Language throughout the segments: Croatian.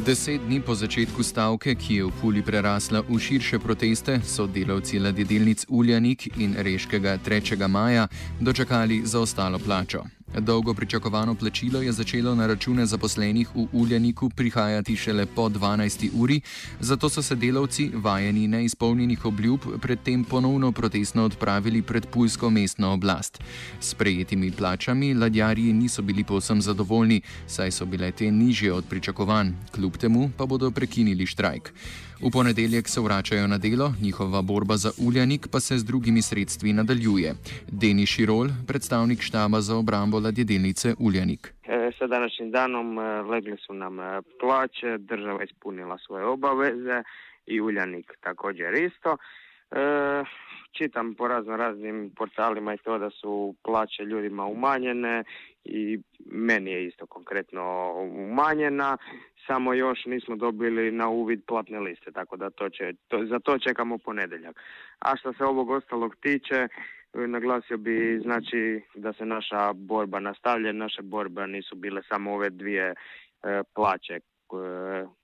Deset dni po začetku stavke, ki je v Puli prerasla v širše proteste, so delavci ladjedelnic Uljanik in Reškega 3. maja dočakali zaostalo plačo. Dolgo pričakovano plačilo je začelo na račune zaposlenih v Uljaniku prihajati šele po 12. uri, zato so se delavci, vajeni neizpolnjenih obljub, predtem ponovno protestno odpravili pred Pulsko mestno oblast. S prejetimi plačami ladjarji niso bili povsem zadovoljni, saj so bile te nižje od pričakovanj, kljub temu pa bodo prekinili štrajk. V ponedeljek se vračajo na delo, njihova borba za Uljanik pa se z drugimi sredstvi nadaljuje. Deni Širol, predstavnik štaba za obrambo ladjedelnice Uljanik. E, sa današnjim danom e, legli su nam e, plaće, država ispunila svoje obaveze i Uljanik također isto. E, čitam po razno raznim portalima i to da su plaće ljudima umanjene i meni je isto konkretno umanjena, samo još nismo dobili na uvid platne liste, tako da to će, to, za to čekamo ponedeljak. A što se ovog ostalog tiče, naglasio bi znači da se naša borba nastavlja, naše borbe nisu bile samo ove dvije e, plaće. E,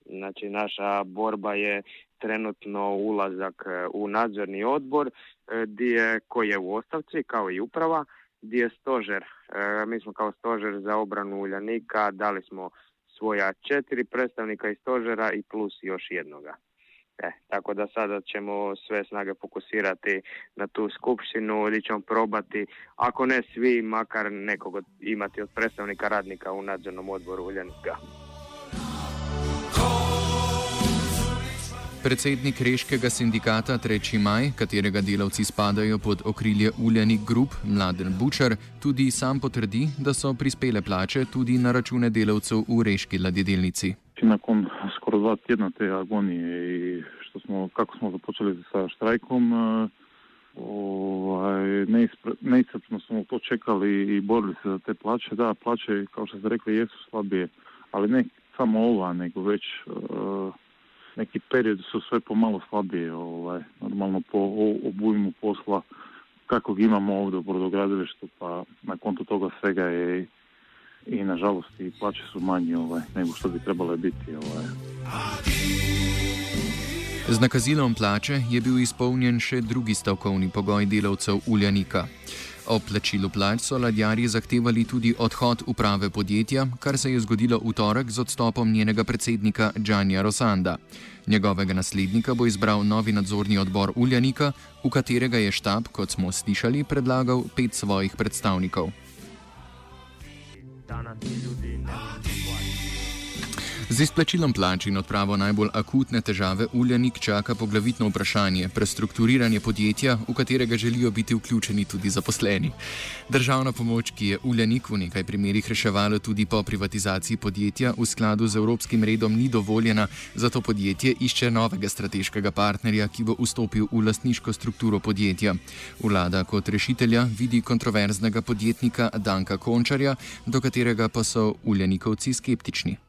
znači naša borba je trenutno ulazak e, u nadzorni odbor gdje, koji je u ostavci kao i uprava gdje je stožer. Mi smo kao stožer za obranu Uljanika dali smo svoja četiri predstavnika iz stožera i plus još jednoga. E, tako da sada ćemo sve snage fokusirati na tu skupštinu gdje ćemo probati, ako ne svi, makar nekog imati od predstavnika radnika u nadzornom odboru Uljanika. Predsednik Reškega sindikata 3. maj, katerega delavci spadajo pod okrilje Uljanik Group, Mladen Bučar, tudi sam potrdi, da so prispele plače tudi na račune delavcev v Reški ladjedelnici. Nakon skoro dva tjedna te agonije i što smo, kako smo započeli sa štrajkom, ovaj, neiscrpno smo to čekali i borili se za te plaće. Da, plaće, kao što ste rekli, jesu slabije, ali ne samo ova, nego već uh, neki period su sve pomalo slabije, ovaj, normalno po obujmu posla kakvog imamo ovdje u brodogradilištu, pa na kontu toga svega je i nažalost i plaće su manje ovaj, nego što bi trebale biti. Ovaj. Z nakazilom plače je bil izpolnjen še drugi stavkovni pogoj delavcev Uljanika. O plačilu plač so ladjarji zahtevali tudi odhod uprave podjetja, kar se je zgodilo v torek z odstopom njenega predsednika Džanja Rosanda. Njegovega naslednika bo izbral novi nadzorni odbor Uljanika, v katerega je štab, kot smo slišali, predlagal pet svojih predstavnikov. da una delusione. Z izplačilom plač in odpravo najbolj akutne težave Uljanik čaka poglavitno vprašanje: prestrukturiranje podjetja, v katerega želijo biti vključeni tudi zaposleni. Državna pomoč, ki je Uljanik v nekaj primerjih reševala tudi po privatizaciji podjetja, v skladu z evropskim redom ni dovoljena, zato podjetje išče novega strateškega partnerja, ki bo vstopil v lastniško strukturo podjetja. Vlada kot rešitelja vidi kontroverznega podjetnika Danka Končarja, do katerega pa so Uljanikovci skeptični.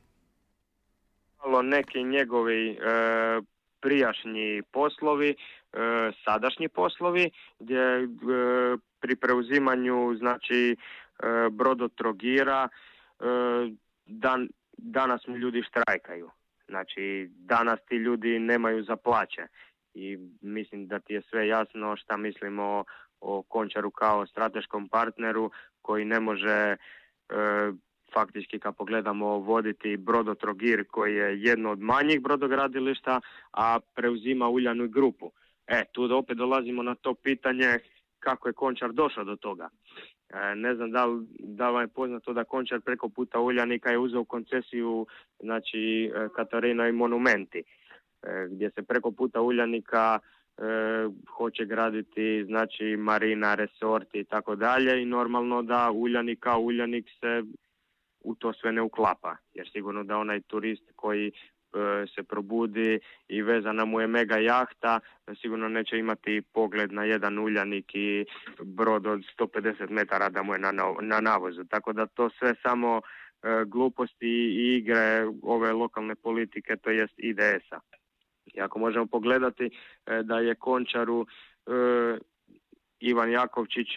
Neki njegovi e, prijašnji poslovi, e, sadašnji poslovi, gdje e, pri preuzimanju znači e, brodotrogira dan, danas mi ljudi štrajkaju. Znači danas ti ljudi nemaju za plaće i mislim da ti je sve jasno šta mislimo o Končaru kao strateškom partneru koji ne može faktički kad pogledamo voditi Brodotrogir koji je jedno od manjih brodogradilišta, a preuzima Uljanu grupu. E, tu opet dolazimo na to pitanje kako je Končar došao do toga. E, ne znam da li, da vam je poznato da Končar preko puta Uljanika je uzeo koncesiju znači e, Katarina i monumenti e, gdje se preko puta Uljanika hoće graditi znači marina, resorti i tako dalje i normalno da Uljanik kao Uljanik se u to sve ne uklapa jer sigurno da onaj turist koji E, se probudi i vezana mu je mega jahta, sigurno neće imati pogled na jedan uljanik i brod od 150 metara da mu je na, na navozu. Tako da to sve samo e, gluposti i igre ove lokalne politike, to jest IDS-a. I ako možemo pogledati e, da je Končaru Ivan Jakovčić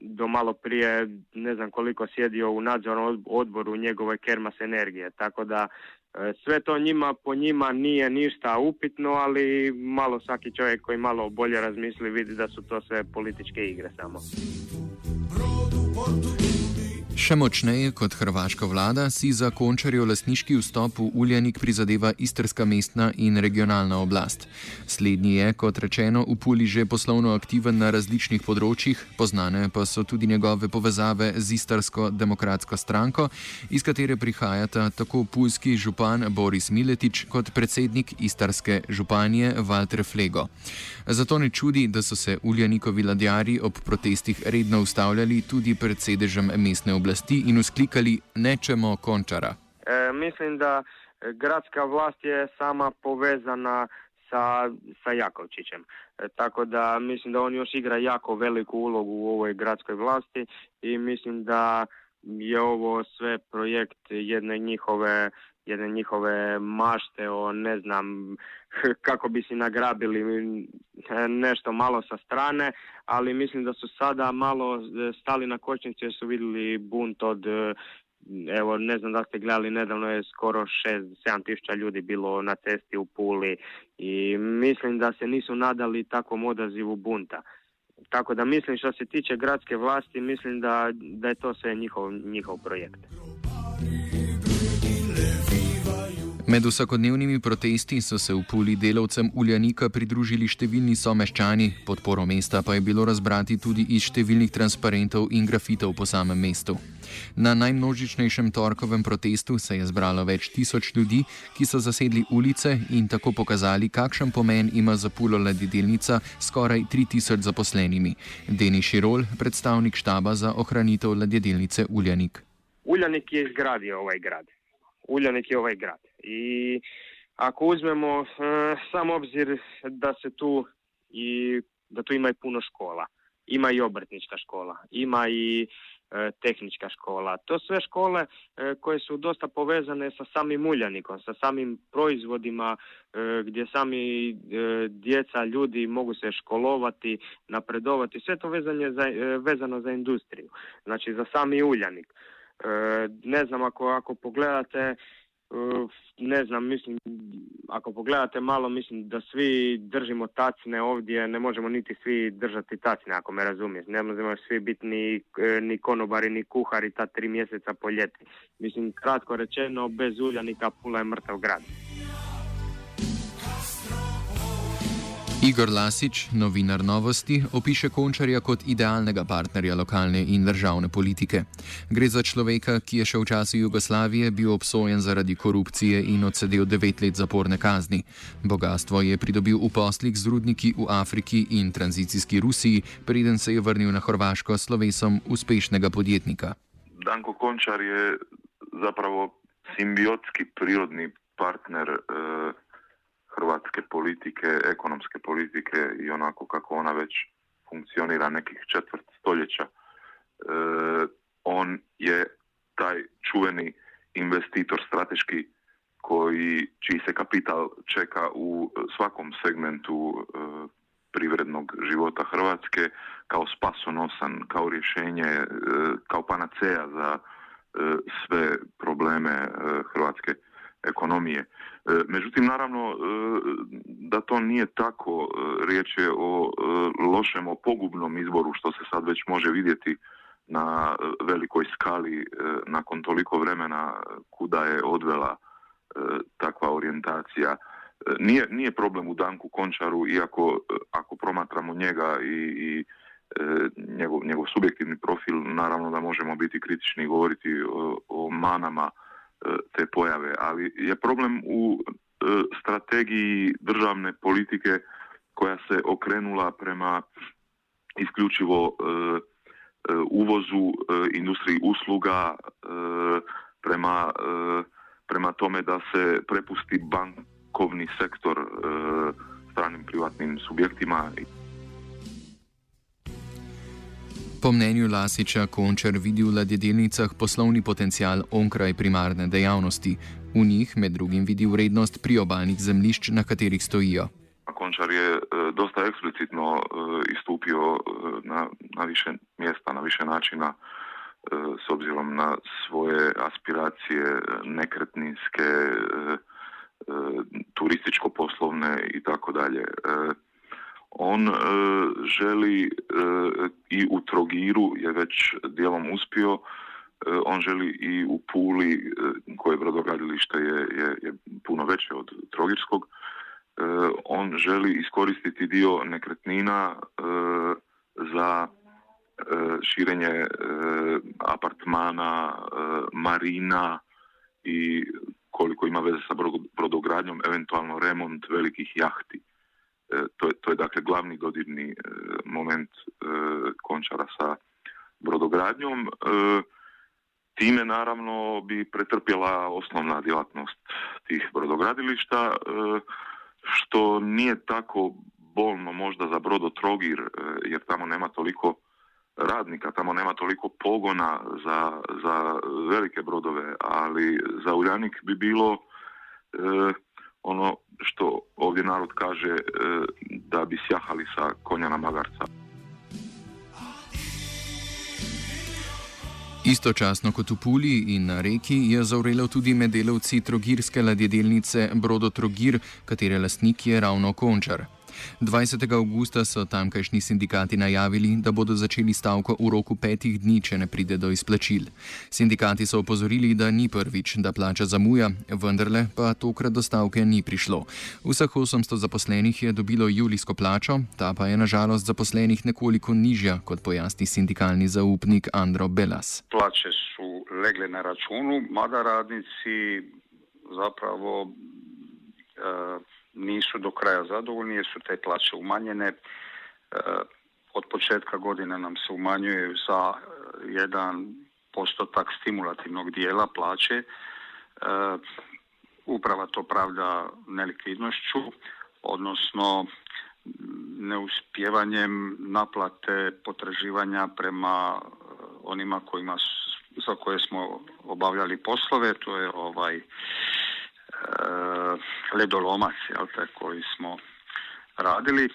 do malo prije ne znam koliko sjedio u nadzornom odboru njegove Kermas Energije, tako da E, sve to njima po njima nije ništa upitno, ali malo svaki čovjek koji malo bolje razmisli vidi da su to sve političke igre samo. Še močneje kot hrvaška vlada si za končarjo lasniški vstop v Uljanik prizadeva istrska mestna in regionalna oblast. Slednji je, kot rečeno, v Puli že poslovno aktiven na različnih področjih, poznane pa so tudi njegove povezave z istarsko demokratsko stranko, iz katere prihajata tako pulski župan Boris Miletič kot predsednik istarske županje Walter Flego. Zato ne čudi, da so se Uljanikovi ladjari ob protestih redno ustavljali tudi pred sedežem mestne oblasti oblasti in usklikali nečemo končara? E, mislim da gradska vlast je sama povezana sa, sa Jakovčićem. E, tako da mislim da on još igra jako veliku ulogu u ovoj gradskoj vlasti i mislim da je ovo sve projekt jedne njihove jedne njihove mašte o ne znam kako bi si nagrabili nešto malo sa strane, ali mislim da su sada malo stali na kočnicu jer su vidjeli bunt od evo ne znam da ste gledali nedavno je skoro 6-7 tisuća ljudi bilo na cesti u Puli i mislim da se nisu nadali takvom odazivu bunta. Tako da mislim što se tiče gradske vlasti mislim da, da je to sve njihov, njihov projekt. Med vsakodnevnimi protesti so se v Puli delavcem Uljanika pridružili številni someščani, podporo mesta pa je bilo razbrati tudi iz številnih transparentov in grafitov po samem mestu. Na najmnožičnejšem torkovem protestu se je zbralo več tisoč ljudi, ki so zasedli ulice in tako pokazali, kakšen pomen ima za Pulo ladjedelnica skoraj 3000 zaposlenimi. Deni Širol, predstavnik štaba za ohranitev ladjedelnice Uljanik. Uljanik je izgradio ovaj grad. Uljanik je ovaj grad. I ako uzmemo e, sam obzir da se tu i da tu ima i puno škola, ima i obrtnička škola, ima i e, tehnička škola. To sve škole e, koje su dosta povezane sa samim uljanikom, sa samim proizvodima gdje sami djeca, ljudi mogu se školovati, napredovati. Sve to vezanje za, vezano za industriju, znači za sami uljanik. Ne znam ako, ako pogledate ne znam, mislim, ako pogledate malo, mislim da svi držimo tacne ovdje, ne možemo niti svi držati tacne, ako me razumiješ. Ne možemo svi biti ni, e, ni konobari, ni kuhari ta tri mjeseca po ljeti. Mislim, kratko rečeno, bez uljanika Pula je mrtav grad. Igor Lasič, novinar Novosti, opiše Končarja kot idealnega partnerja lokalne in državne politike. Gre za človeka, ki je še v času Jugoslavije bil obsojen zaradi korupcije in odsedel devet let zaporne kazni. Bogatstvo je pridobil v poslih z rudniki v Afriki in tranzicijski Rusiji, preden se je vrnil na Hrvaško s slovesom uspešnega podjetnika. Danko Končar je zapravo simbiotski prirodni partner. Uh... hrvatske politike, ekonomske politike i onako kako ona već funkcionira nekih četvrt stoljeća. E, on je taj čuveni investitor strateški koji, čiji se kapital čeka u svakom segmentu e, privrednog života Hrvatske kao spasonosan, kao rješenje, e, kao panaceja za sve probleme Hrvatske ekonomije. E, međutim, naravno e, da to nije tako. E, riječ je o lošem, o pogubnom izboru što se sad već može vidjeti na velikoj skali nakon toliko vremena kuda je odvela takva orijentacija. Nije, nije problem u Danku Končaru, iako ako promatramo njega i, i njegov, njegov subjektivni profil, naravno da možemo biti kritični i govoriti o, o manama te pojave, ali je problem u strategiji državne politike koja se okrenula prema isključivo uvozu industriji usluga prema, prema tome da se prepusti bankovni sektor stranim privatnim subjektima. Po mnenju Lasiča Končer vidi v ladjedelnicah poslovni potencial onkraj primarne dejavnosti. V njih med drugim vidi vrednost priobalnih zemljišč, na katerih stojijo. Končar je dosta eksplicitno istupio na, na više mjesta, na više načina s obzirom na svoje aspiracije nekretninske, turističko-poslovne i tako dalje. On želi i u Trogiru je već dijelom uspio, on želi i u Puli, koje brodogradilište je, je, je puno veće od Trogirskog, on želi iskoristiti dio nekretnina za širenje apartmana, marina i koliko ima veze sa brodogradnjom, eventualno remont velikih jahti. To je, to je dakle glavni dodirni moment Končara sa brodogradnjom. Time naravno bi pretrpjela osnovna djelatnost tih brodogradilišta, što nije tako bolno možda za brodo Trogir, jer tamo nema toliko radnika, tamo nema toliko pogona za, za velike brodove, ali za Uljanik bi bilo ono što ovdje narod kaže da bi sjahali sa konja na magarca. Istočasno kot v Puli in na reki je zavrelo tudi med delavci trogirske ladjedelnice Brodo Trogir, katere lastnik je ravno Končar. 20. augusta so tamkajšnji sindikati najavili, da bodo začeli stavko v roku petih dni, če ne pride do izplačil. Sindikati so opozorili, da ni prvič, da plača zamuja, vendarle pa tokrat do stavke ni prišlo. Vseh 800 zaposlenih je dobilo julijsko plačo, ta pa je nažalost zaposlenih nekoliko nižja, kot pojasni sindikalni zaupnik Andro Belas. Plače so legle na računu, mada radnici zapravo. Uh, nisu do kraja zadovoljni jer su te plaće umanjene. Od početka godine nam se umanjuje za jedan postotak stimulativnog dijela plaće. Uprava to pravda nelikvidnošću, odnosno neuspjevanjem naplate potraživanja prema onima kojima za koje smo obavljali poslove, to je ovaj ledolomac jel te, koji smo radili. E,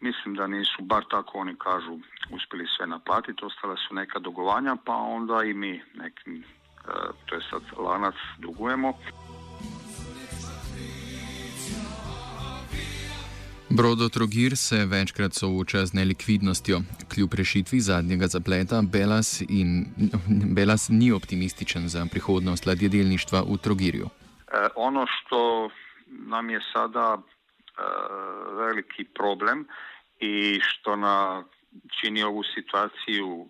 mislim da nisu, bar tako oni kažu, uspjeli sve naplatiti, ostale su neka dugovanja, pa onda i mi nekim, e, to je sad lanac, dugujemo. Brodo Trogir se večkrat sooča z nelikvidnostjo. Kljub rešitvi zadnjega zapleta, Belas, in, Belas ni optimističen za prihodnost ladjedelništva v Trogirju. E, ono što nam je sada e, veliki problem i što na čini ovu situaciju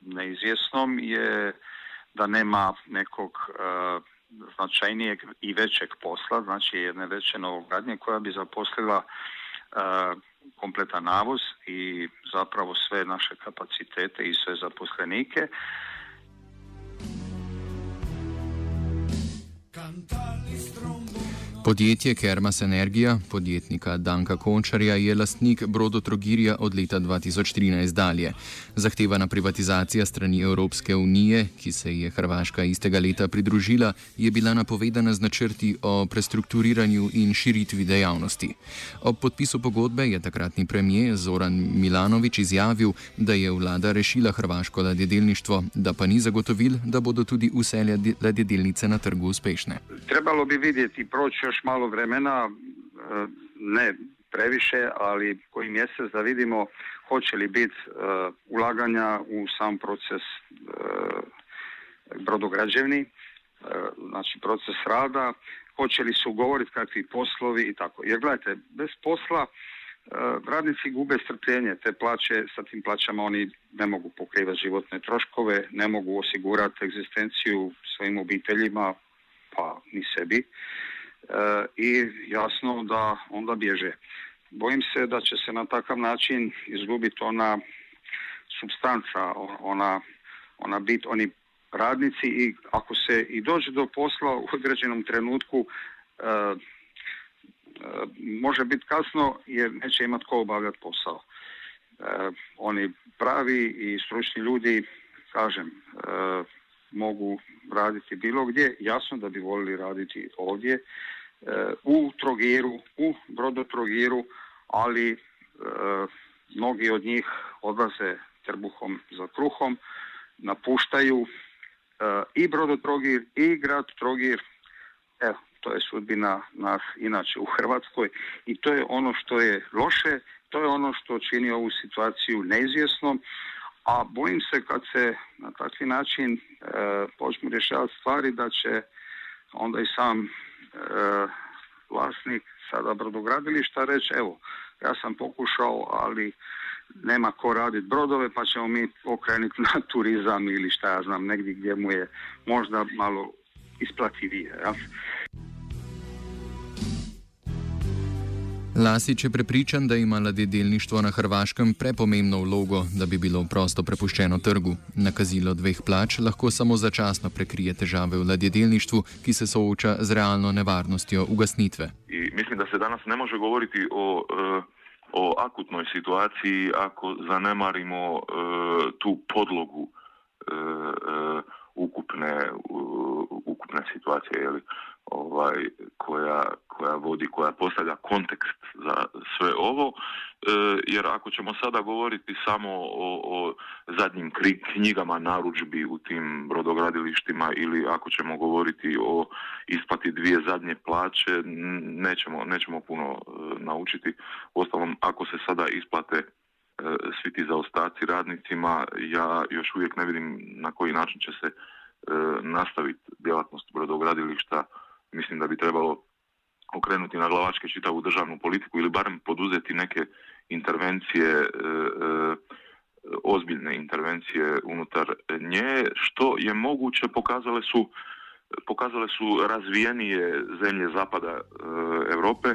neizvjesnom je da nema nekog e, značajnijeg i većeg posla, znači jedne veće novogradnje koja bi zaposlila kompletan navoz i zapravo sve naše kapacitete i sve zaposlenike. Podjetje Kermas Energija, podjetnika Danka Končarja, je lastnik Brodo Trogirja od leta 2013 dalje. Zahtevana privatizacija strani Evropske unije, ki se je Hrvaška istega leta pridružila, je bila napovedana z načrti o prestrukturiranju in širitvi dejavnosti. Ob podpisu pogodbe je takratni premijer Zoran Milanovič izjavil, da je vlada rešila hrvaško ladjedelništvo, da pa ni zagotovil, da bodo tudi vse ladjedelnice na trgu uspešne. Trebalo bi vidjeti proći još malo vremena, ne previše, ali koji mjesec da vidimo hoće li biti ulaganja u sam proces brodograđevni, znači proces rada, hoće li se ugovoriti kakvi poslovi i tako. Jer gledajte, bez posla radnici gube strpljenje, te plaće, sa tim plaćama oni ne mogu pokrivati životne troškove, ne mogu osigurati egzistenciju svojim obiteljima, pa ni sebi. E, I jasno da onda bježe. Bojim se da će se na takav način izgubiti ona substanca, ona, ona bit, oni radnici i ako se i dođe do posla u određenom trenutku e, e, može biti kasno jer neće imati ko obavljati posao. oni pravi i stručni ljudi, kažem, mogu raditi bilo gdje, jasno da bi volili raditi ovdje, u Trogiru, u Brodotrogiru, ali mnogi od njih odlaze trbuhom za kruhom, napuštaju i Brodotrogir i grad Trogir, evo, to je sudbina nas inače u Hrvatskoj i to je ono što je loše, to je ono što čini ovu situaciju neizvjesnom, a bojim se kad se na takvi način e, počnu rješavati stvari da će onda i sam e, vlasnik sada brodogradilišta reći evo ja sam pokušao ali nema ko raditi brodove pa ćemo mi okrenuti na turizam ili šta ja znam negdje gdje mu je možda malo isplativije. Ja? Lasič je prepričan, da ima ladjedelništvo na Hrvaškem prepomembno vlogo, da bi bilo prosto prepuščeno trgu. Nakazilo dveh plač lahko samo začasno prekrije težave v ladjedelništvu, ki se sooča z realno nevarnostjo ugasnitve. I mislim, da se danes ne može govoriti o, eh, o akutnoj situaciji, ako zanemarimo eh, tu podlogu eh, ukupne, ukupne situacije. Ovaj, vodi, koja postavlja kontekst za sve ovo, e, jer ako ćemo sada govoriti samo o, o zadnjim knjigama narudžbi u tim brodogradilištima ili ako ćemo govoriti o isplati dvije zadnje plaće, nećemo, nećemo puno e, naučiti. Ostalom, ako se sada isplate e, svi ti zaostaci radnicima, ja još uvijek ne vidim na koji način će se nastaviti djelatnost brodogradilišta mislim da bi trebalo okrenuti na glavačke čitavu državnu politiku ili barem poduzeti neke intervencije, e, e, ozbiljne intervencije unutar nje, što je moguće pokazale su pokazale su razvijenije zemlje zapada e, Europe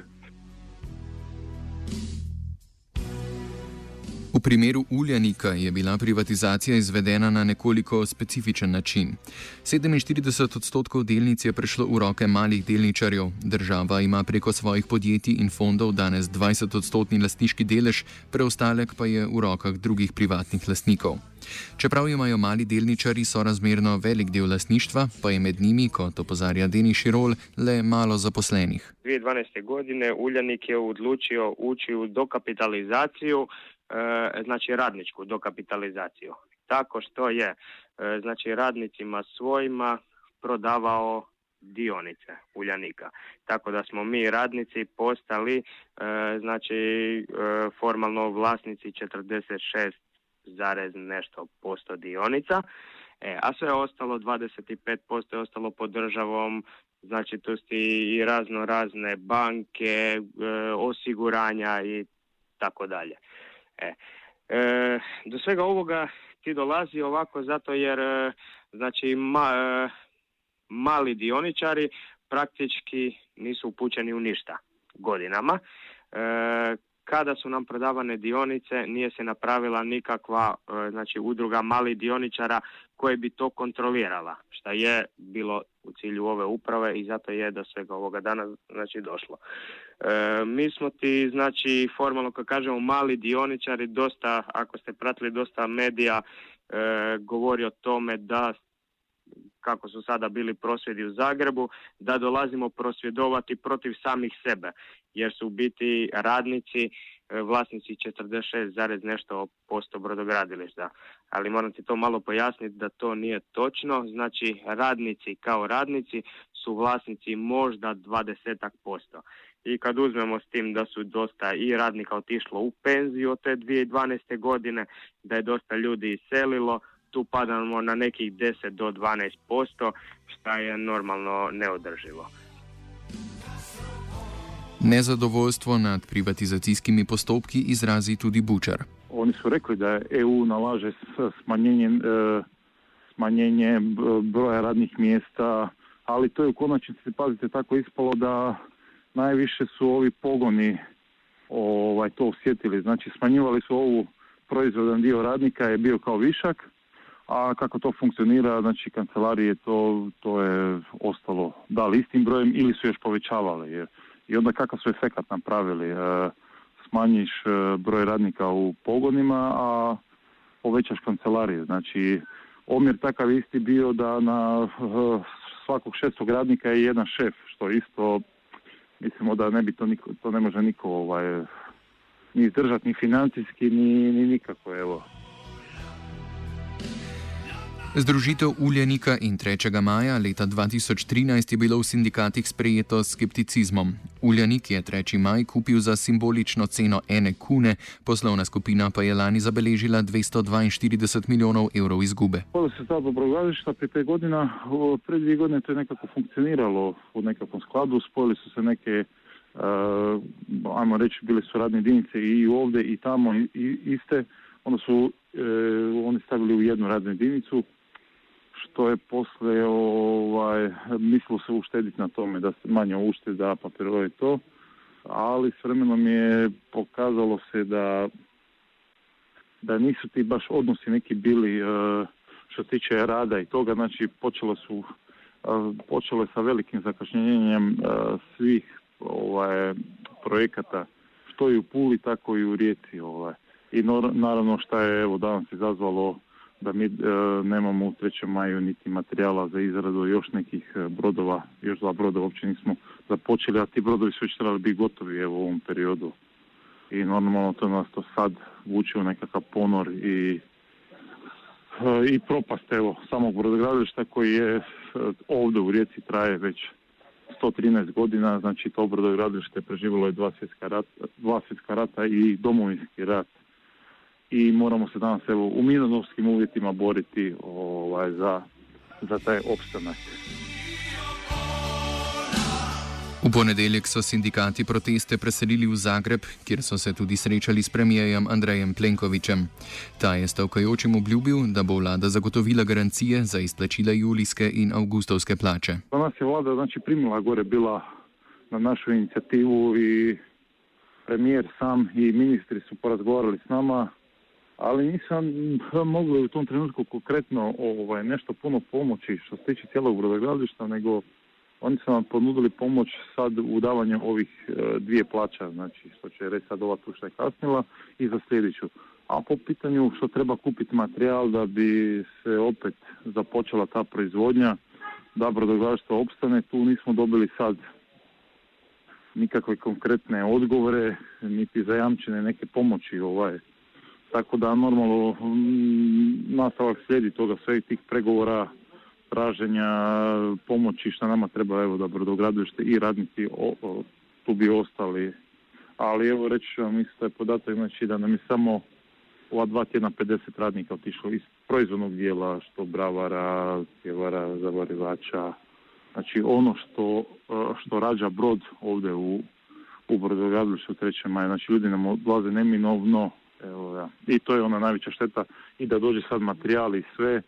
V primeru Uljanika je bila privatizacija izvedena na nekoliko specifičen način. 47 odstotkov delnic je prišlo v roke malih delničarjev, država ima preko svojih podjetij in fondov danes 20 odstotni lastniški delež, preostalek pa je v rokah drugih privatnih lastnikov. Čeprav imajo mali delničari sorazmerno velik del lastništva, pa je med njimi, kot opozarja Deni Širol, le malo zaposlenih. 2012. godine Uljanik je odločil uči v dokapitalizacijo. E, znači radničku dokapitalizaciju. Tako što je e, znači radnicima svojima prodavao dionice Uljanika. Tako da smo mi radnici postali e, znači formalno vlasnici 46 zarez nešto posto dionica, a sve ostalo 25% je ostalo pod državom, znači tu su i razno razne banke, osiguranja i tako dalje. E, e, do svega ovoga ti dolazi ovako zato jer e, znači ma, e, mali dioničari praktički nisu upućeni u ništa godinama. kada su nam prodavane dionice nije se napravila nikakva znači udruga malih dioničara koje bi to kontrolirala, što je bilo u cilju ove uprave i zato je do svega ovoga dana znači došlo. E, mi smo ti znači formalno kad kažemo mali dioničari dosta, ako ste pratili dosta medija e, govori o tome da kako su sada bili prosvjedi u Zagrebu, da dolazimo prosvjedovati protiv samih sebe, jer su u biti radnici E, vlasnici 46, nešto posto brodogradilišta. ali moram ti to malo pojasniti da to nije točno. Znači radnici kao radnici su vlasnici možda 20 posto. I kad uzmemo s tim da su dosta i radnika otišlo u penziju od te 2012. godine, da je dosta ljudi iselilo, tu padamo na nekih 10 do 12 posto, šta je normalno neodrživo. Nezadovoljstvo nad privatizacijskimi postopki izrazi tudi Bučar. Oni su rekli da EU nalaže smanjenje, e, smanjenje broja radnih mjesta, ali to je u konačnici, pazite, tako ispalo da najviše su ovi pogoni ovaj, to osjetili. Znači smanjivali su ovu proizvodan dio radnika je bio kao višak, a kako to funkcionira, znači kancelarije to, to je ostalo da li istim brojem ili su još povećavali. Jer, I onda kakav su efekat napravili? E, smanjiš e, broj radnika u pogonima, a povećaš kancelarije. Znači, omjer takav isti bio da na e, svakog šestog radnika je jedan šef, što isto mislimo da ne bi to niko, to ne može niko ovaj, ni izdržati ni financijski, ni, ni nikako, evo. Združitev Uljenika in 3. maja leta 2013 je bilo v sindikatih sprejeto s skepticizmom. Uljenik je 3. maj kupil za simbolično ceno ene kune, poslovna skupina pa je lani zabeležila 242 milijonov evrov izgube. Hvala se ta dobrogradilišta pri pet godina, pred dvije godine to je nekako funkcioniralo u nekakvom skladu, spojili su se neke Uh, ajmo reći, bile su radne jedinice i ovdje i tamo i, iste, onda su e, oni stavili u jednu radnu jedinicu, što je posle ovaj, mislilo se uštediti na tome da se manje ušteda papirove i to, ali s vremenom je pokazalo se da da nisu ti baš odnosi neki bili e, što se tiče rada i toga, znači počelo su e, počelo je sa velikim zakašnjenjem e, svih ovaj, projekata što i u Puli, tako i u Rijeci. Ovaj. I naravno što je evo danas izazvalo da mi e, nemamo u 3. maju niti materijala za izradu još nekih e, brodova, još dva broda uopće nismo započeli, a ti brodovi su već trebali biti gotovi evo, u ovom periodu. I normalno to nas to sad vuče u nekakav ponor i e, i propast evo samog brodogradilišta koji je ovdje u Rijeci traje već 113 godina, znači to brodogradilište preživjelo je dva svjetska rata, dva svjetska rata i domovinski rat i moramo se danas evo u mirnodopskim uvjetima boriti ovaj, za, za taj opstanak. V ponedeljek so sindikati proteste preselili v Zagreb, kjer so se tudi srečali s premijejem Andrejem Plenkovičem. Ta je stavkajočim obljubil, da bo vlada zagotovila garancije za izplačila julijske in avgustovske plače. Pa nas je vlada znači, primila gore bila na našo inicijativu i premijer sam i ministri su porazgovarali s nama ali nisam mogli u tom trenutku konkretno ovaj, nešto puno pomoći što se tiče cijelog brodogradilišta, nego oni su nam ponudili pomoć sad u davanju ovih e, dvije plaća, znači što će reći sad ova tu što je kasnila i za sljedeću. A po pitanju što treba kupiti materijal da bi se opet započela ta proizvodnja, da brodogradilište opstane, tu nismo dobili sad nikakve konkretne odgovore, niti zajamčene neke pomoći ovaj, tako da normalno mm, nastavak slijedi toga svih tih pregovora, traženja pomoći što nama treba evo da brodogradilište i radnici o, tu bi ostali. Ali evo reći ću vam isto je podatak znači da nam je samo ova dva tjedna 50 radnika otišlo iz proizvodnog dijela, što bravara, pjevara, zavarivača. Znači ono što, što rađa brod ovdje u, u brodogradilištu 3. maja. Znači ljudi nam odlaze neminovno, Evo, ja. I to je ona najveća šteta i da dođe sad materijal i sve. E,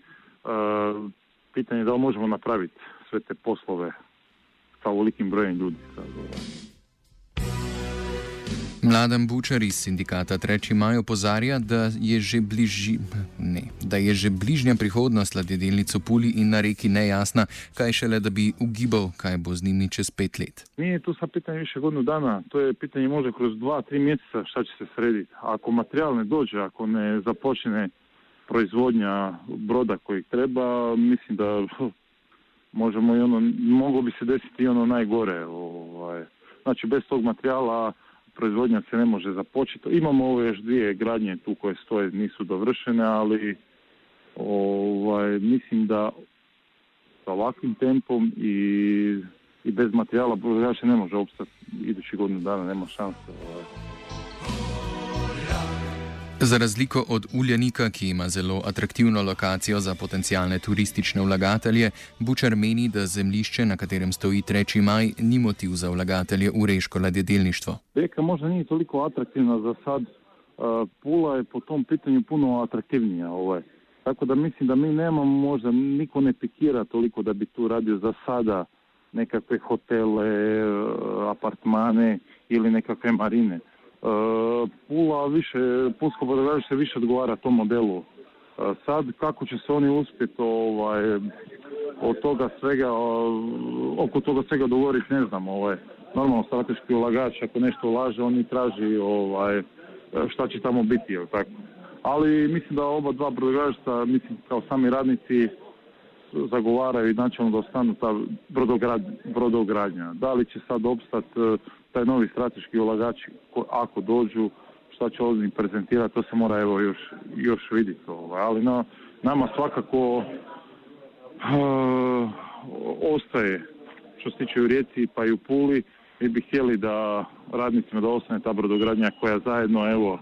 pitanje je da li možemo napraviti sve te poslove sa ovolikim brojem ljudi. Mladen Bučar iz sindikata 3. maj opozarja, da je že, bliži, ne, da je že bližnja prihodnost ladjedelnic v Puli in na reki nejasna, kaj šele da bi ugibal, kaj bo z njimi čez pet let. Nije to sa pitanje više godinu dana, to je pitanje može kroz dva, tri mjeseca šta će se srediti. Ako materijal ne dođe, ako ne započne proizvodnja broda kojeg treba, mislim da možemo i ono, moglo bi se desiti i ono najgore. Ovaj. Znači bez tog materijala proizvodnja se ne može započeti. Imamo ove još dvije gradnje tu koje stoje, nisu dovršene, ali Ovaj, mislim da sa ovakvim tempom i, i bez materijala proizvođač ne može opstati idući godinu dana, nema šanse. Ovaj. Za razliko od Uljanika, ki ima zelo atraktivno lokacijo za potencijalne turistične vlagatelje, Bučar meni, da zemljišče, na katerem stoji 3. maj, ni motiv za vlagatelje v reško ladjedelništvo. Rijeka možda nije toliko atraktivna za sad, uh, Pula je po tom pitanju puno atraktivnija. Ovaj. Tako da mislim da mi nemamo možda, niko ne pikira toliko da bi tu radio za sada nekakve hotele, uh, apartmane ili nekakve marine. Pula više, Pulsko brodogradilište više odgovara tom modelu. Uh, sad kako će se oni uspjeti ovaj, od toga svega, oko toga svega dogovoriti ne znam. Ovaj, normalno strateški ulagač ako nešto ulaže on i traži ovaj, šta će tamo biti. Jel, tako. Ali mislim da oba dva brodogradilišta, mislim kao sami radnici zagovaraju i načelno da ostanu ta brodograd, brodogradnja. Da li će sad opstati taj novi strateški ulagači ako dođu šta će ovdje prezentirati, to se mora evo još, još vidjeti. Ovaj. Ali na, nama svakako uh, ostaje što se tiče u Rijeci pa i u Puli, mi bi htjeli da radnicima da ostane ta brodogradnja koja zajedno, evo,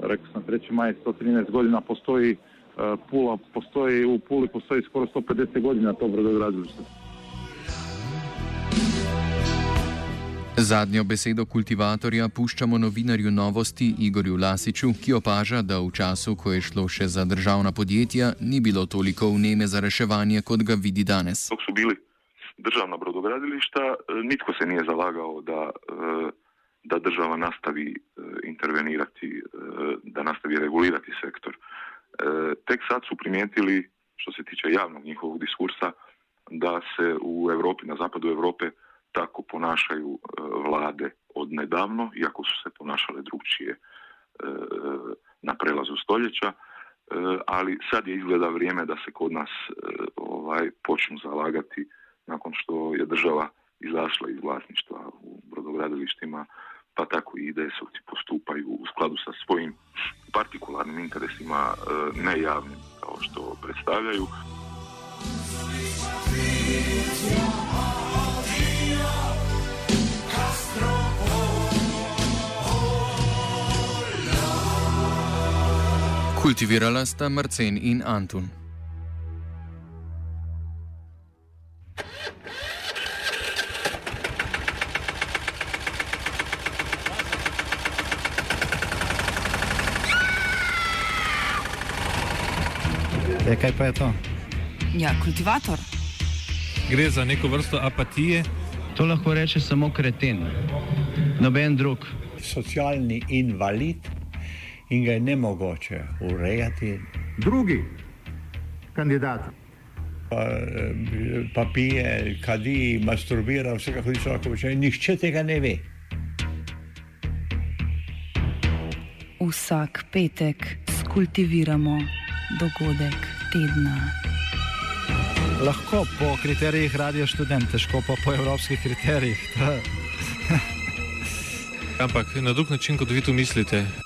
rekao sam 3. maj 113 godina postoji, uh, Pula postoji, u Puli postoji skoro 150 godina to brodogradilište. Zadnjo besedo kultivatorja puščamo novinarju novosti Igorju Lasiču, ki opaža, da v času, ko je šlo še za državna podjetja, ni bilo toliko vneme za reševanje, kot ga vidi danes. Dok su bili državna brodogradilišta, nitko se nije zalagao da, da država nastavi intervenirati, da nastavi regulirati sektor. Tek sad su primijetili, što se tiče javnog njihovog diskursa, da se u Europi, na zapadu Europe, tako ponašaju vlade od nedavno, iako su se ponašale drugčije na prelazu stoljeća, ali sad je izgleda vrijeme da se kod nas ovaj počnu zalagati nakon što je država izašla iz vlasništva u brodogradilištima, pa tako i IDS-ovci postupaju u skladu sa svojim partikularnim interesima, ne javnim kao što predstavljaju. Kultivirala sta Marcen in Antun. E, kaj pa je to? Ja, kultivator. Gre za neko vrsto apatije. To lahko reče samo kreten, noben drug. Socialni invalid in ga je nemogoče urejati. Drugi kandidat. Pa, pa pije, kadi, masturbira, vse kako ti človek počne. Nihče tega ne ve. Vsak petek skultiviramo dogodek tedna. Lahko po kriterijih radio študent, težko pa po evropskih kriterijih. Ampak na drug način, kot vi tu mislite.